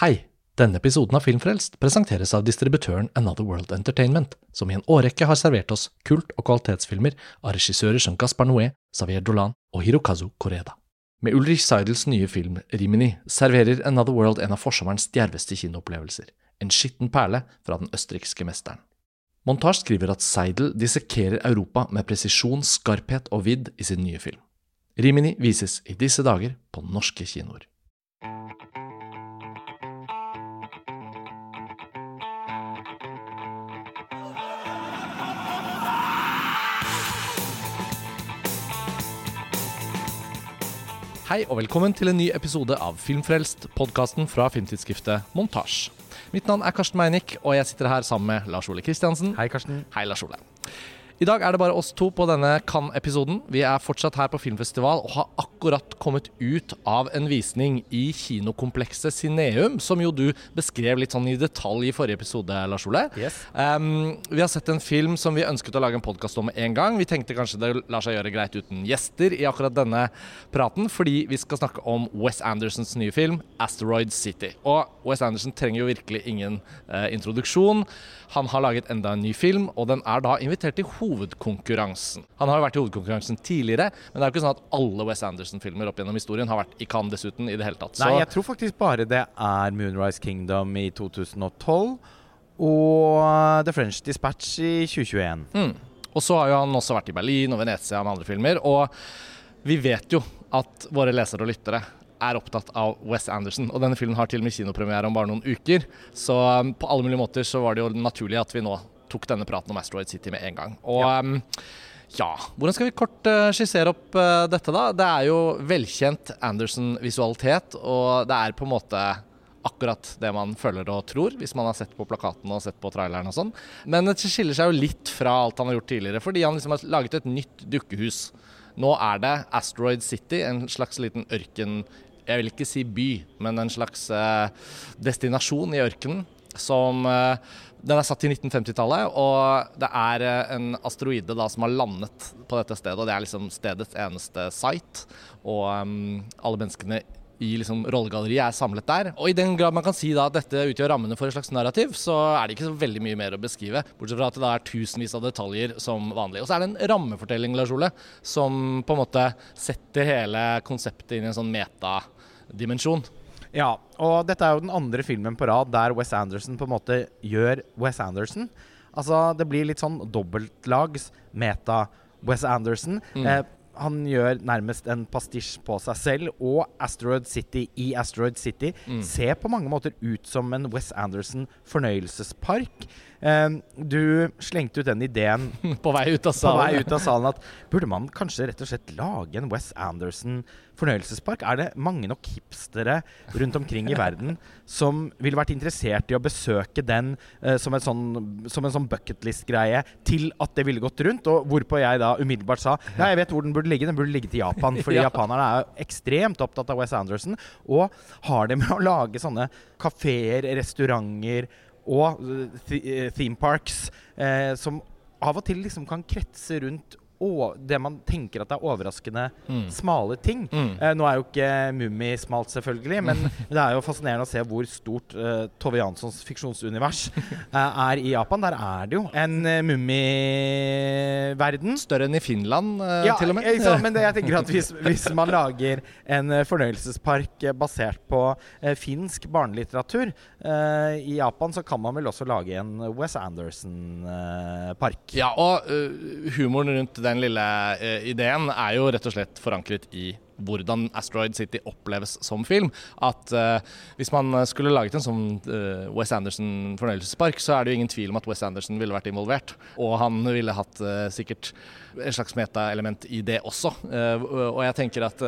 Hei! Denne episoden av Filmfrelst presenteres av distributøren Another World Entertainment, som i en årrekke har servert oss kult- og kvalitetsfilmer av regissører som Gaspar Noé, Xavier Dolan og Hirokazu Koreda. Med Ulrich Seidels nye film Rimini serverer Another World en av forsommerens djerveste kinoopplevelser, en skitten perle fra den østerrikske mesteren. Montage skriver at Seidel dissekerer Europa med presisjon, skarphet og vidd i sin nye film. Rimini vises i disse dager på norske kinoer. Hei og velkommen til en ny episode av Filmfrelst, podkasten fra filmtidsskriftet Montasj. Mitt navn er Karsten Meinick, og jeg sitter her sammen med Lars Ole Kristiansen. Hei, Karsten. Hei, Lars Ole. I dag er det bare oss to på denne Cannes-episoden. Vi er fortsatt her på filmfestival og har akkurat kommet ut av en visning i kinokomplekset Cineum, som jo du beskrev litt sånn i detalj i forrige episode, Lars Ole. Yes. Um, vi har sett en film som vi ønsket å lage en podkast om med en gang. Vi tenkte kanskje det lar seg gjøre greit uten gjester i akkurat denne praten, fordi vi skal snakke om Wes Andersons nye film, 'Asteroid City'. Og Wes Anderson trenger jo virkelig ingen uh, introduksjon. Han har laget enda en ny film, og den er da invitert til hovedkonkurransen. Han har jo vært i hovedkonkurransen tidligere, men det er jo ikke sånn at alle Wes Anderson-filmer opp gjennom historien har vært i Cannes dessuten i det hele tatt. Nei, jeg tror faktisk bare det er Moonrise Kingdom i 2012 og The French Dispatch i 2021. Mm. Og så har jo han også vært i Berlin og Venezia med andre filmer. Og vi vet jo at våre lesere og lyttere er opptatt av Wes Anderson. Og denne filmen har til og med kinopremiere om bare noen uker. Så um, på alle mulige måter så var det jo naturlig at vi nå tok denne praten om Asteroid City med en gang. Og ja. Ja. Hvordan skal vi kort uh, skissere opp uh, dette, da? Det er jo velkjent Anderson-visualitet, og det er på en måte akkurat det man føler og tror, hvis man har sett på plakaten og sett på traileren og sånn. Men det skiller seg jo litt fra alt han har gjort tidligere, fordi han liksom har laget et nytt dukkehus. Nå er det Asteroid City, en slags liten ørken Jeg vil ikke si by, men en slags eh, destinasjon i ørkenen som eh, Den er satt til 1950-tallet, og det er eh, en asteroide da som har landet på dette stedet. og Det er liksom stedets eneste site. Og um, alle menneskene i liksom rollegalleriet er samlet der. Og i den grad man kan si da at dette utgjør rammene for et slags narrativ, så er det ikke så veldig mye mer å beskrive. Bortsett fra at det da er tusenvis av detaljer som vanlig. Og så er det en rammefortelling, Lars Ole, som på en måte setter hele konseptet inn i en sånn metadimensjon. Ja, og dette er jo den andre filmen på rad der Wes Anderson på en måte gjør Wes Anderson. Altså, det blir litt sånn dobbeltlags meta-Wes Anderson. Mm. Eh, han gjør nærmest en pastisj på seg selv, og Asteroid City i Asteroid City Mm. ser på mange måter ut som en Wes Anderson fornøyelsespark. Eh, du slengte ut den ideen på vei ut av på salen. vei ut av salen at burde man kanskje rett og slett lage en Wes Anderson fornøyelsespark? Er det mange nok hipstere rundt omkring i verden som ville vært interessert i å besøke den eh, som, en sånn, som en sånn bucketlist-greie til at det ville gått rundt? Og hvorpå jeg da umiddelbart sa ja, jeg vet hvor den burde ligge. Den burde ligge til Japan. Fordi Ja. japanerne er ekstremt opptatt av Wes Anderson. Og har det med å lage sånne kafeer, restauranter og eh, eh, theme parks eh, som av og til liksom kan kretse rundt det man tenker at er overraskende Mm. smale ting. Mm. Eh, nå er jo ikke Mummi smalt, selvfølgelig, men det er jo fascinerende å se hvor stort eh, Tove Janssons fiksjonsunivers eh, er i Japan. Der er det jo en uh, mummiverden. Større enn i Finland, eh, Ja, til og med. Ja, men det, jeg tenker at hvis, hvis man lager en eh, fornøyelsespark basert på finsk barnelitteratur eh, i Japan, så kan man vel også lage en Wes Anderson-park. Ja, og humoren rundt den lille øh, ideen er jo rett og slett forankret i hvordan Asteroid City oppleves som film. At uh, hvis man skulle laget en sånn uh, Wes Anderson fornøyelsespark, så er det jo ingen tvil om at Wes Anderson ville vært involvert. Og han ville hatt uh, sikkert en slags metaelement i det også. Eh, og jeg tenker at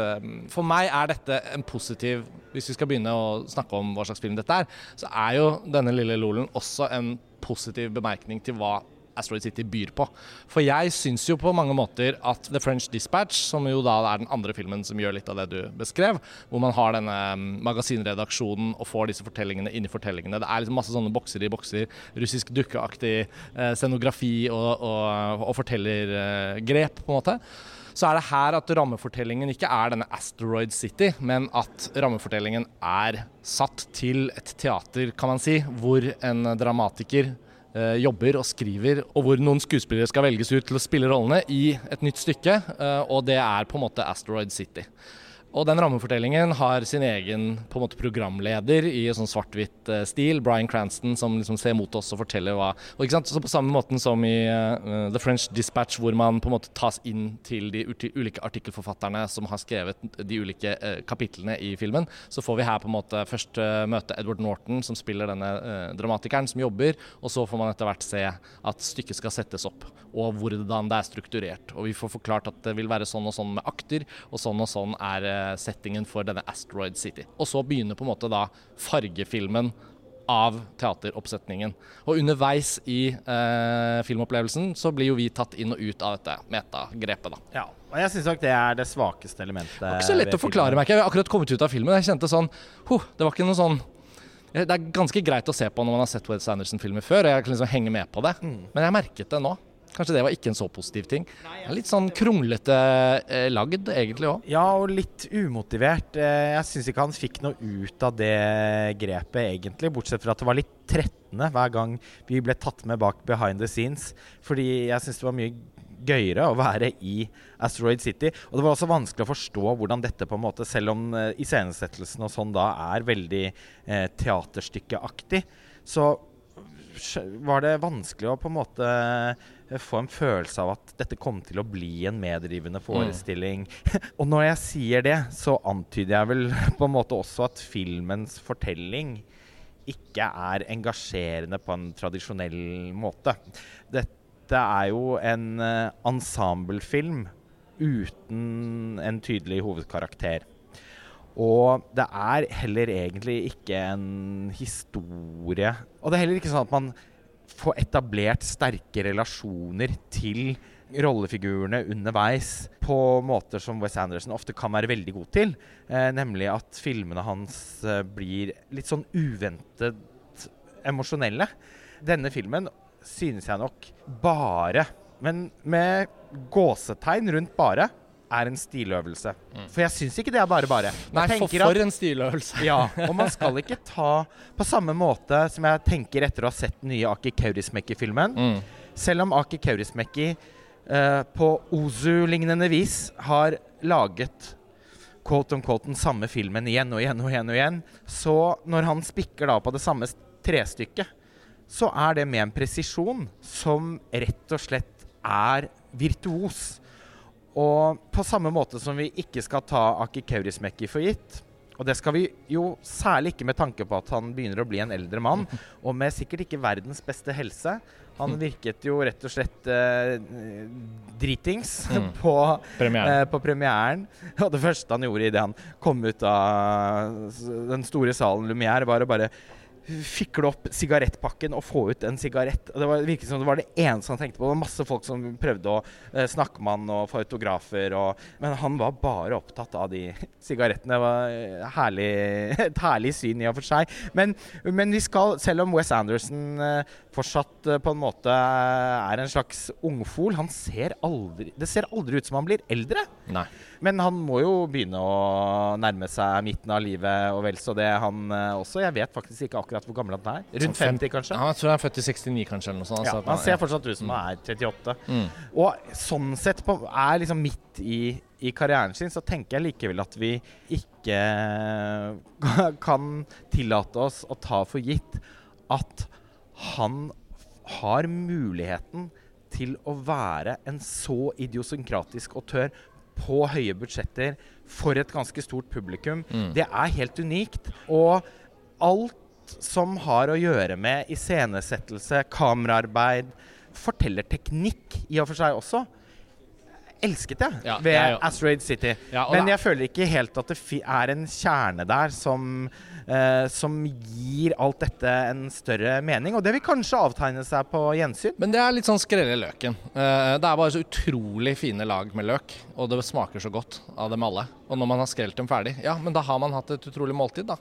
for meg er dette en positiv Hvis vi skal begynne å snakke om hva slags film dette er, så er jo denne lille lolen også en positiv bemerkning til hva Asteroid City byr på. For jeg syns jo på mange måter at The French Dispatch, som jo da er den andre filmen som gjør litt av det du beskrev, hvor man har denne mm, magasinredaksjonen og får disse fortellingene inn i fortellingene. Det er liksom masse sånne bokser i bokser, russisk dukkeaktig eh, scenografi og, og, og fortellergrep, på en måte så er det her at rammefortellingen ikke er denne Asteroid City, men at rammefortellingen er satt til et teater, kan man si, hvor en dramatiker eh, jobber og skriver, og hvor noen skuespillere skal velges ut til å spille rollene i et nytt stykke, eh, og det er på en måte Asteroid City. Og den rammefortellingen har sin egen på en måte programleder i sånn svart-hvitt uh, stil. Bryan Cranston som liksom ser mot oss og forteller hva og? Så På samme måten som i uh, The French Dispatch, hvor man på en måte tas inn til de ulike artikkelforfatterne som har skrevet de ulike uh, kapitlene i filmen, så får vi her på en måte først møte Edward Norton, som spiller denne dramatikeren som jobber, og så får man etter hvert se at stykket skal settes opp, og hvordan det er strukturert. Og vi får forklart at det vil være sånn og sånn med akter, og sånn og sånn er settingen for denne Asteroid City. Og så begynner på en måte da fargefilmen av teateroppsetningen. Og underveis i eh, filmopplevelsen så blir jo vi tatt inn og ut av dette metagrepet, da. Ja, og jeg syns nok det er det svakeste elementet. Det var ikke så lett å forklare, meg. Jeg har akkurat kommet ut av filmen. Jeg kjente sånn huh, Det var ikke noe sånn Det er ganske greit å se på når man har sett Wes Anderson-filmer før, og jeg kan liksom henge med på det. Mm. Men jeg merket det nå. Kanskje det var ikke en så positiv ting. Litt sånn kronglete eh, lagd egentlig òg. Ja, og litt umotivert. Eh, jeg syns ikke han fikk noe ut av det grepet egentlig, bortsett fra at det var litt trettende hver gang vi ble tatt med bak behind the scenes. Fordi jeg syns det var mye gøyere å være i Asteroid City. Og det var også vanskelig å forstå hvordan dette, på en måte, selv om uh, iscenesettelsen og sånn da er veldig eh, teaterstykkeaktig, så var det vanskelig å på en måte eh, få en følelse av at dette kom til å bli en meddrivende mm. forestilling. Mm. og når jeg sier det, så antyder jeg vel på en måte også at filmens fortelling ikke er engasjerende på en tradisjonell måte. Dette er jo en uh, ensemblefilm uten en tydelig hovedkarakter. Og det er heller egentlig ikke en historie Og det er heller ikke sånn at man får etablert sterke relasjoner til rollefigurene underveis på måter som Wes Anderson ofte kan være veldig god til. Eh, nemlig at filmene hans eh, blir litt sånn uventet emosjonelle. Denne filmen synes jeg nok bare, men med gåsetegn rundt bare, er en stiløvelse. Mm. For jeg syns ikke det er bare bare. Nei, for, for en stiløvelse. ja, og man skal ikke ta På samme måte som jeg tenker etter å ha sett den nye Aki Kaurismäki-filmen. Mm. Selv om Aki Kaurismäki uh, på Ozu-lignende vis har laget quote on quote den samme filmen igjen og igjen og igjen, og igjen så når han spikker da på det samme trestykket, så er det med en presisjon som rett og slett er virtuos. Og på samme måte som vi ikke skal ta Aki Kaurismäki for gitt, og det skal vi jo særlig ikke med tanke på at han begynner å bli en eldre mann, og med sikkert ikke verdens beste helse. Han mm. virket jo rett og slett eh, dritings mm. på. Eh, på, premieren. Og det første han gjorde idet han kom ut av den store salen Lumière, var å bare fikle opp sigarettpakken og få ut en sigarett. Det var, virket som det var det eneste han tenkte på. Det var masse folk som prøvde å eh, snakke med han og få autografer. Og, men han var bare opptatt av de sigarettene. Det var eh, herlig, et herlig syn i og for seg. Men, men, vi skal, selv om Wes Anderson eh, fortsatt eh, på en måte er en slags ungfol han ser aldri, Det ser aldri ut som han blir eldre. Nei. Men han må jo begynne å nærme seg midten av livet og vel så det, han også. Jeg vet faktisk ikke akkurat hvor gammel han er. Rundt 50, kanskje? Ja, jeg tror han er født i 69, kanskje. eller noe sånt. Ja, han ser fortsatt ut som han er 38. Mm. Og sånn sett på, er liksom midt i, i, karrieren sin, så tenker jeg likevel at vi ikke kan tillate oss å ta for gitt at han har muligheten til å være en så idiosynkratisk autør på høye budsjetter for et ganske stort publikum. Mm. Det er helt unikt. Og alt som har å gjøre med iscenesettelse, kameraarbeid, fortellerteknikk i og for seg også, elsket jeg Ja, ved jeg. Asteroid City. Ja, Men jeg føler ikke helt at det er en kjerne der som eh, som gir alt dette en større mening. Og det vil kanskje avtegne seg på gjensyn. Men det er litt sånn skrelle løken. Uh, det er bare så utrolig fine lag med løk, og det smaker så godt av dem alle. Og når man har skrelt dem ferdig, ja, men da har man hatt et utrolig måltid, da.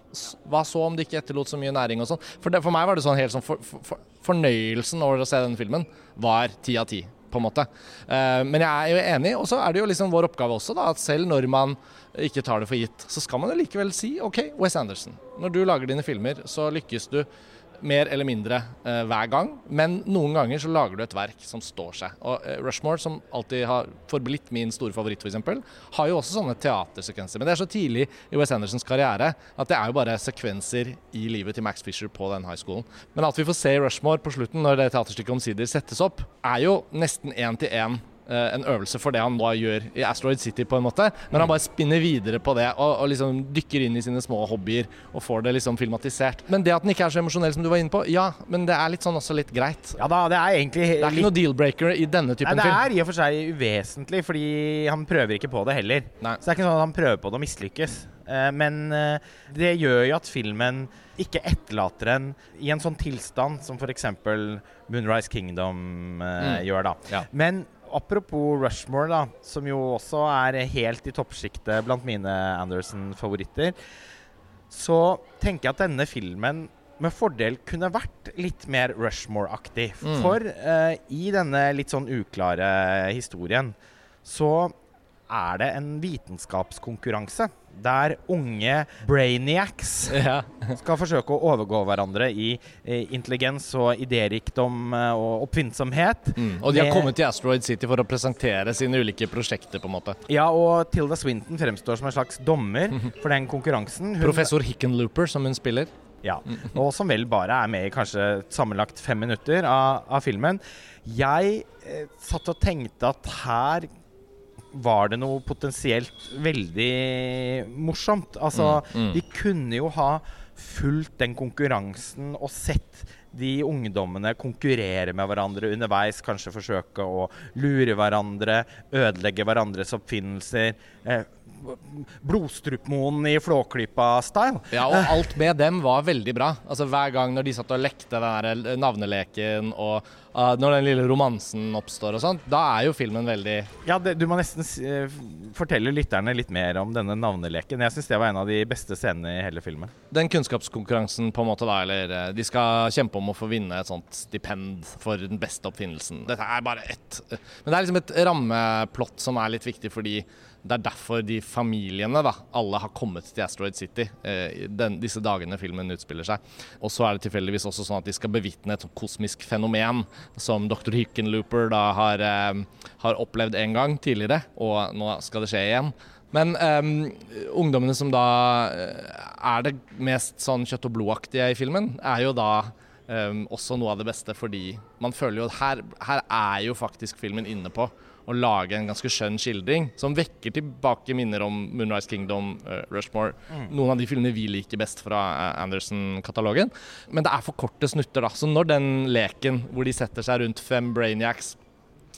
Hva så om det ikke etterlot så mye næring og sånn? For, for meg var det sånn helt sånn for, for, Fornøyelsen over å se denne filmen var ti av ti. På en måte. Eh, men jeg er jo enig, og så er det jo liksom vår oppgave også, da, at selv når man ikke tar det for gitt, så skal man jo likevel si OK, Wes Anderson. Når du lager dine filmer, så lykkes du mer eller mindre eh, hver gang. Men noen ganger så lager du et verk som står seg. Og eh, Rushmore, som alltid har forblitt min store favoritt, f.eks., har jo også sånne teatersekvenser. Men det er så tidlig i Wes Andersons karriere at det er jo bare sekvenser i livet til Max Fisher på den high schoolen. Men at vi får se Rushmore på slutten, når det teaterstykket omsider settes opp, er jo nesten én til én en øvelse for det han da gjør i Asteroid City, på en måte. Men han bare spinner videre på det og, og liksom dykker inn i sine små hobbyer og får det liksom filmatisert. Men det at den ikke er så emosjonell som du var inne på, ja, men det er litt sånn også litt greit. Ja da, det er egentlig Det er ikke noe deal-breaker i denne Nei, film det film. er i og for seg uvesentlig, fordi han prøver ikke på det heller. Nei. Så det er ikke sånn at han prøver på det og mislykkes. Eh, men eh, det gjør jo at filmen ikke etterlater en i en sånn tilstand som f.eks. Moonrise Kingdom eh, Mm. gjør, da. Ja. Men apropos Rushmore, da, som jo også er helt i toppsjiktet blant mine Anderson-favoritter, så tenker jeg at denne filmen med fordel kunne vært litt mer Rushmore-aktig. Mm. For eh, i denne litt sånn uklare historien så er det en vitenskapskonkurranse der unge brainiacs Ja. skal forsøke å overgå hverandre i eh, intelligens og idérikdom eh, og oppfinnsomhet. Mm. Og de har kommet til Asteroid City for å presentere sine ulike prosjekter, på en måte. Ja, og Tilda Swinton fremstår som en slags dommer for den konkurransen. Hun- Professor Hickenlooper, som hun spiller. Ja, og som vel bare er med i kanskje sammenlagt fem minutter av, av filmen. Jeg eh, satt og tenkte at her var det noe potensielt veldig morsomt. Altså, Mm, mm. vi kunne jo ha fulgt den konkurransen og sett de ungdommene konkurrere med hverandre underveis, kanskje forsøke å lure hverandre, ødelegge hverandres oppfinnelser. Eh, Blodstrupmoen i Flåklypa-style. Ja, og alt med dem var veldig bra. Altså Hver gang når de satt og lekte den der navneleken, og uh, når den lille romansen oppstår og sånn, da er jo filmen veldig Ja, det, Du må nesten eh, fortelle lytterne litt mer om denne navneleken. Jeg syns det var en av de beste scenene i hele filmen. Den kunnskapskonkurransen, på en måte, da, eller eh, De skal kjempe om å få vinne et sånt stipend for den beste oppfinnelsen. Dette er bare ett Men det er liksom et rammeplott som er litt viktig, fordi det er derfor de familiene, da, alle har kommet til Asteroid City eh, den, disse dagene filmen utspiller seg. Og så er det tilfeldigvis også sånn at de skal bevitne et kosmisk fenomen som dr. Hickenlooper da har, eh, har opplevd en gang tidligere, og nå skal det skje igjen. Men um, ungdommene som da eh, er det mest sånn kjøtt og blodaktige i filmen, er jo da um, også noe av det beste, fordi man føler jo at her, her er jo faktisk filmen inne på å lage en ganske skjønn skildring som vekker tilbake minner om Moonrise Kingdom, uh, Rushmore, noen av de filmene vi liker best fra eh, Anderson-katalogen. Men det er for korte snutter, da. Så når den leken hvor de setter seg rundt fem brainiacs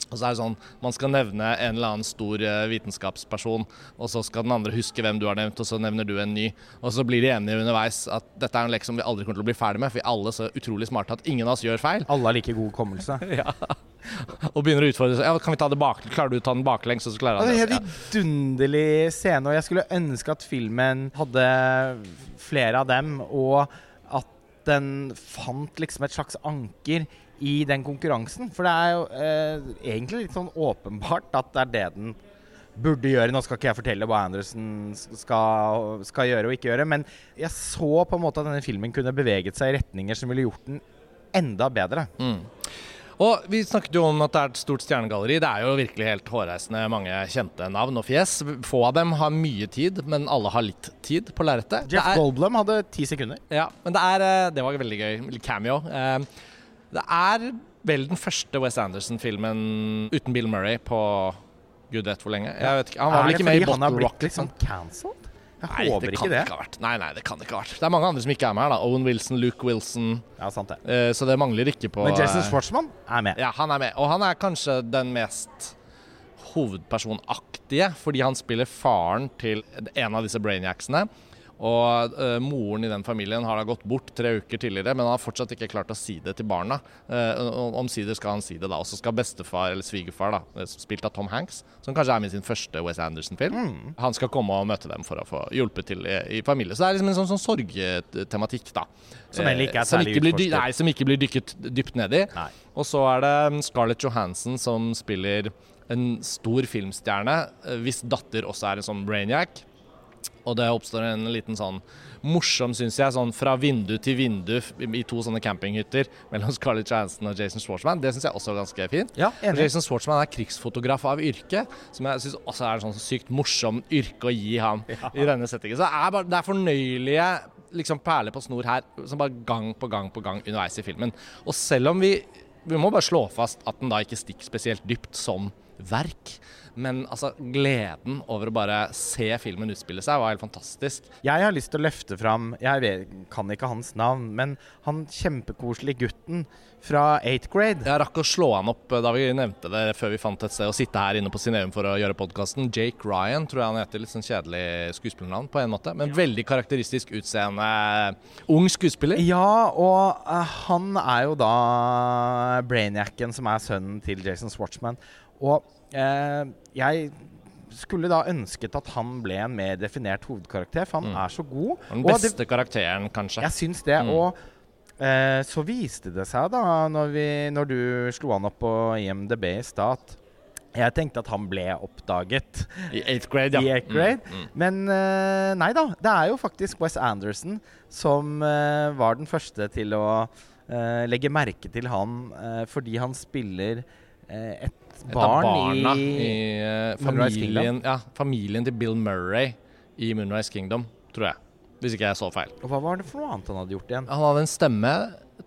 og så er det sånn, Man skal nevne en eller annen stor eh, vitenskapsperson, og så skal den andre huske hvem du har nevnt, og så nevner du en ny. Og så blir de enige underveis at dette er en lek som vi aldri kommer til å bli ferdig med, for vi er alle så utrolig smarte at ingen av oss gjør feil. Alle har like god hukommelse. Ja. Og begynner å utfordre seg. Ja, kan vi ta det bak, Klarer du å ta den baklengs, og så klarer han det Det er en vidunderlig scene, og jeg skulle ønske at filmen hadde flere av dem, og at den fant liksom et slags anker i den konkurransen. For det er jo eh, egentlig litt sånn åpenbart at det er det den burde gjøre. Nå skal ikke jeg fortelle hva Anderson skal, skal gjøre og ikke gjøre, men jeg så på en måte at denne filmen kunne beveget seg i retninger som ville gjort den enda bedre. Mm. Og Vi snakket jo om at det er et stort stjernegalleri. Det er jo virkelig helt hårreisende mange kjente navn og fjes. Få av dem har mye tid, men alle har litt tid på lerretet. Jeff er- Goldblum hadde ti sekunder. Ja, men det er eh, Det var veldig gøy. Cameo. Eh, Det er vel den første Wes Anderson-filmen uten Bill Murray på gud vet hvor lenge. Jeg vet ikke, Han var Er vel det ikke med i fordi han har blitt Rocket? liksom cancelled? Jeg Nei, håper det ikke kan det. ikke ha vært. Nei, nei, det kan ikke ha vært. Det er mange andre som ikke er med her. da Owen Wilson, Luke Wilson. Ja, sant det. uh, så det mangler ikke på Men Jason eh, Schwartzman er med. Ja, han er med. Og han er kanskje den mest hovedpersonaktige, fordi han spiller faren til en av disse brainiacsene. Og uh, moren i den familien har da gått bort tre uker tidligere, men han har fortsatt ikke klart å si det til barna. Uh, Omsider skal han si det, da. Og så skal bestefar, eller svigerfar, da, spilt av Tom Hanks, som kanskje er med i sin første Wes Anderson-film, mm. han skal komme og møte dem for å få hjulpet til i, i familie. Så det er liksom en sånn, sånn sorgtematikk, da. Som heller ikke er særlig utforsket. Nei, som ikke blir dykket dypt ned i. Nei. Og så er det um, Scarlett Johansson som spiller en stor filmstjerne, hvis datter også er en sånn brainiac. Og det oppstår en liten sånn morsom, syns jeg, sånn fra vindu til vindu i to sånne campinghytter mellom Scarlett Johansson og Jason Schwartzman. Det syns jeg også er ganske fint. Ja, Jason Schwartzman er krigsfotograf av yrke, som jeg syns også er et sånn sykt morsom yrke å gi ham ja. i denne settingen. Så det er, bare, det er fornøyelige liksom perler på snor her, som bare gang på gang på gang underveis i filmen. Og selv om vi Vi må bare slå fast at den da ikke stikker spesielt dypt som verk. Men altså, gleden over å bare se filmen utspille seg var helt fantastisk. Jeg har lyst til å løfte fram Jeg vet, kan ikke hans navn, men han kjempekoselige gutten fra 8th grade. Jeg rakk å slå han opp eh, da vi nevnte det før vi fant et sted å sitte her inne på Sineum for å gjøre podkasten. Jake Ryan tror jeg han heter. Litt sånn kjedelig skuespillernavn på en måte, men ja. veldig karakteristisk utseende ung skuespiller. Ja, og uh, han er jo da brainiacen som er sønnen til Jason Swartzman. Og Eh, jeg skulle da ønsket at han ble en mer definert hovedkarakter, for han mm. er så god. Den beste det, karakteren, kanskje. Jeg syns det. Mm. Og eh, så viste det seg, da, når, vi, når, du slo han opp på IMDb i stad, jeg tenkte at han ble oppdaget. I 8th grade, ja. I 8th grade. Mm, mm. Men uh, nei da. Det er jo faktisk Wes Anderson som uh, var den første til å uh, legge merke til han fordi han spiller et et barn av barna i, i uh, familien, ja, familien til Bill Murray i Moonrise Kingdom, tror jeg. Hvis ikke jeg så feil. Og Hva var det for noe annet han hadde gjort igjen? Han hadde en stemme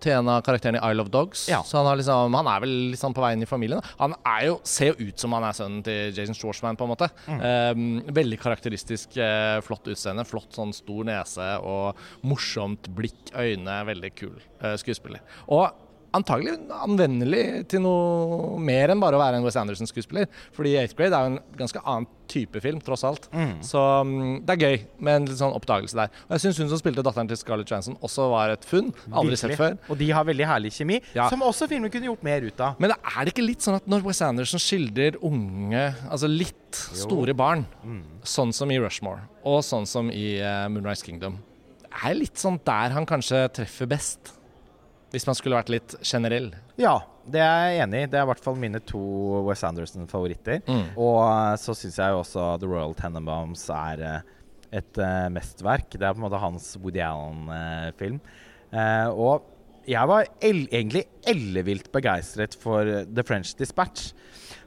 til en av karakterene i Isle of Dogs. Ja. Så han, liksom, han, er vel liksom på vei inn i familien. Han jo, ser jo ut som han er sønnen til Jason Schwartzman, på en måte. Mm. Um, veldig karakteristisk uh, flott utseende. Flott sånn stor nese og morsomt blikk, øyne. Veldig kul uh, skuespiller. Og antagelig anvendelig til noe mer enn bare å være en Wes Anderson-skuespiller. Fordi 8th Grade er jo en ganske annen type film, tross alt. Mm. Så um, det er gøy med en litt sånn oppdagelse der. Og jeg syns hun som spilte datteren til Scarlett Johansson også var et funn. Aldri sett før. Og de har veldig herlig kjemi, ja. som også filmen kunne gjort mer ut av. Men er det ikke litt sånn at når Wes Anderson skildrer unge, altså litt jo. store barn, mm. sånn som i Rushmore, og sånn som i uh, Moonrise Kingdom, er litt sånn der han kanskje treffer best? Hvis man skulle vært litt generell? Ja, det er jeg enig i. Det er i hvert fall mine to Wes Anderson-favoritter. Mm. Og uh, så syns jeg jo også The Royal Tenenbaums er uh, et uh, mesterverk. Det er på en måte hans Woody Allen-film. og jeg var el egentlig ellevilt begeistret for The French Dispatch.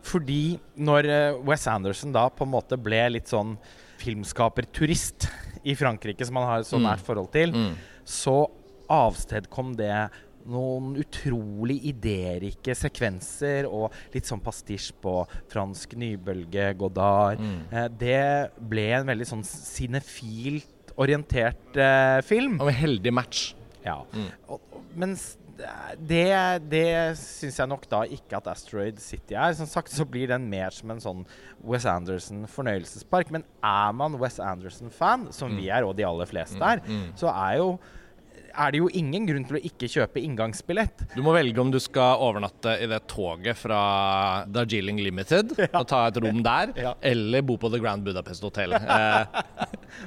Fordi når Wes Anderson da på en måte ble litt sånn filmskaperturist i Frankrike, som han har et så mm. nært forhold til, mm. så avstedkom det noen utrolig idérike sekvenser og litt sånn pastisj på fransk nybølge, Godard. Mm. Eh, det ble en veldig sånn cinefilt orientert eh, film. Og en heldig match. Ja. Mm. Og, mens det, det syns jeg nok da ikke at Asteroid City er. Som sagt så blir den mer som en sånn Wes Anderson-fornøyelsespark. Men er man Wes Anderson-fan, som mm. vi er, og de aller fleste mm. er, mm. så er jo er det jo ingen grunn til å ikke kjøpe inngangsbillett. Du må velge om du skal overnatte i det toget fra Darjeeling Limited ja. og ta et rom der, ja. eller bo på The Grand Budapest Hotel.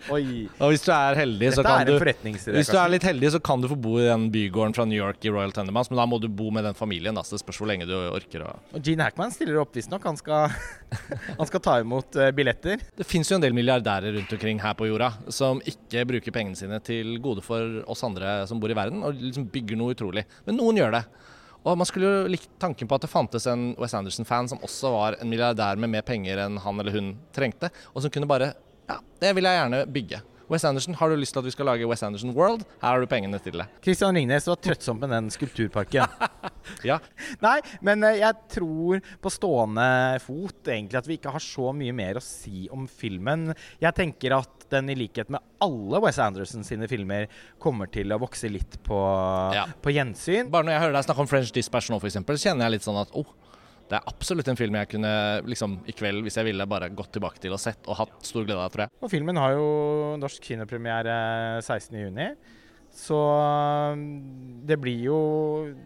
Eh, og hvis du er heldig, så kan du Hvis du er litt heldig, så kan du få bo i den bygården fra New York i Royal Tendermans, men da må du bo med den familien. Da, så det spørs hvor lenge du orker å Og Gene Hackman stiller opp, visstnok. Han, skal, han skal ta imot uh, billetter. Det fins jo en del milliardærer rundt omkring her på jorda som ikke bruker pengene sine til gode for oss andre som bor i verden, og liksom bygger noe utrolig. Men noen gjør det. Og Man skulle jo likt tanken på at det fantes en Wes Anderson-fan som også var en milliardær med mer penger enn han eller hun trengte, og som kunne bare Ja, det vil jeg gjerne bygge. Wes Anderson, har du lyst til at vi skal lage Wes Anderson World? Her har du pengene til det. Kristian Ringnes var trøttsom med den skulpturparken. ja. Nei, men eh, jeg tror på stående fot egentlig at vi ikke har så mye mer å si om filmen. Jeg tenker at den i likhet med alle Wes Anderson sine filmer kommer til å vokse litt på, ja. på gjensyn. Bare når jeg hører deg snakke om French Dispatch nå, f.eks., kjenner jeg litt sånn at oh, det er absolutt en film jeg kunne liksom, i kveld, hvis jeg ville, bare gått tilbake til og sett og hatt stor glede av, tror jeg. Og filmen har jo norsk kinopremiere 16.6. Så um, det blir jo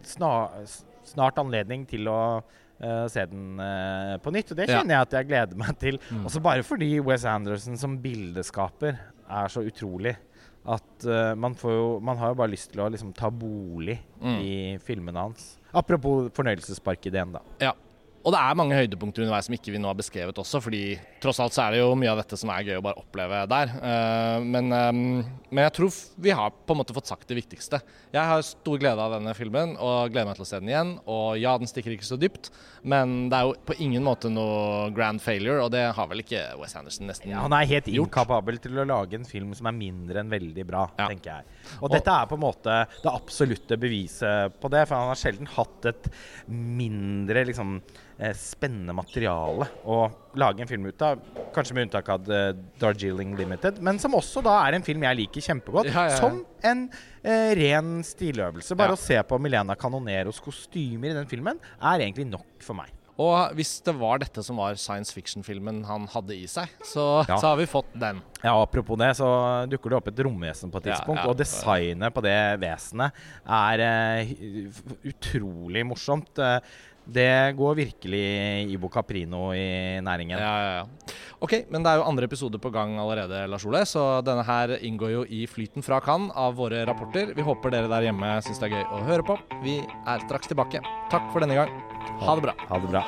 snart, snart anledning til å uh, se den uh, på nytt. Og det kjenner ja. jeg at jeg gleder meg til. Mm. Også bare fordi Wes Anderson som bildeskaper er så utrolig. At uh, man, jo, man, har jo bare lyst til å liksom, ta bolig mm. i filmene hans. Apropos fornøyelsesparkideen, da. Ja. Og det er mange høydepunkter underveis som ikke vi nå har beskrevet også, fordi tross alt så er det jo mye av dette som er gøy å bare oppleve der. Uh, men, um, men, jeg tror vi har på en måte fått sagt det viktigste. Jeg har stor glede av denne filmen og gleder meg til å se den igjen. Og ja, den stikker ikke så dypt, men det er jo på ingen måte noe grand failure, og det har vel ikke Wes Anderson nesten ja, Han er helt gjort. inkapabel til å lage en film som er mindre enn veldig bra, ja. tenker jeg. Og, og dette er på en måte det absolutte beviset på det, for han har sjelden hatt et mindre liksom Eh, spennende materiale å lage en film ut av. Kanskje med unntak av Darjeeling Limited, men som også da er en film jeg liker kjempegodt. Ja, ja, ja. Som en eh, ren stiløvelse. Bare å se på Milena Canoneros kostymer i den filmen er egentlig nok for meg. Og hvis det var dette som var science fiction-filmen han hadde i seg, så, ja. så, har vi fått den. Ja, Apropos det, så dukker det opp et romvesen på et tidspunkt. Ja, ja. Og designet på det vesenet er uh, utrolig morsomt. Uh, det går virkelig Ibo Caprino i næringen. Ja, ja, ja. Ok, men det er jo andre episode på gang allerede, Lars Ole. Så denne her inngår jo i flyten fra Cannes av våre rapporter. Vi håper dere der hjemme syns det er gøy å høre på. Vi er straks tilbake. Takk for denne gang. Ha det bra. Ha det bra.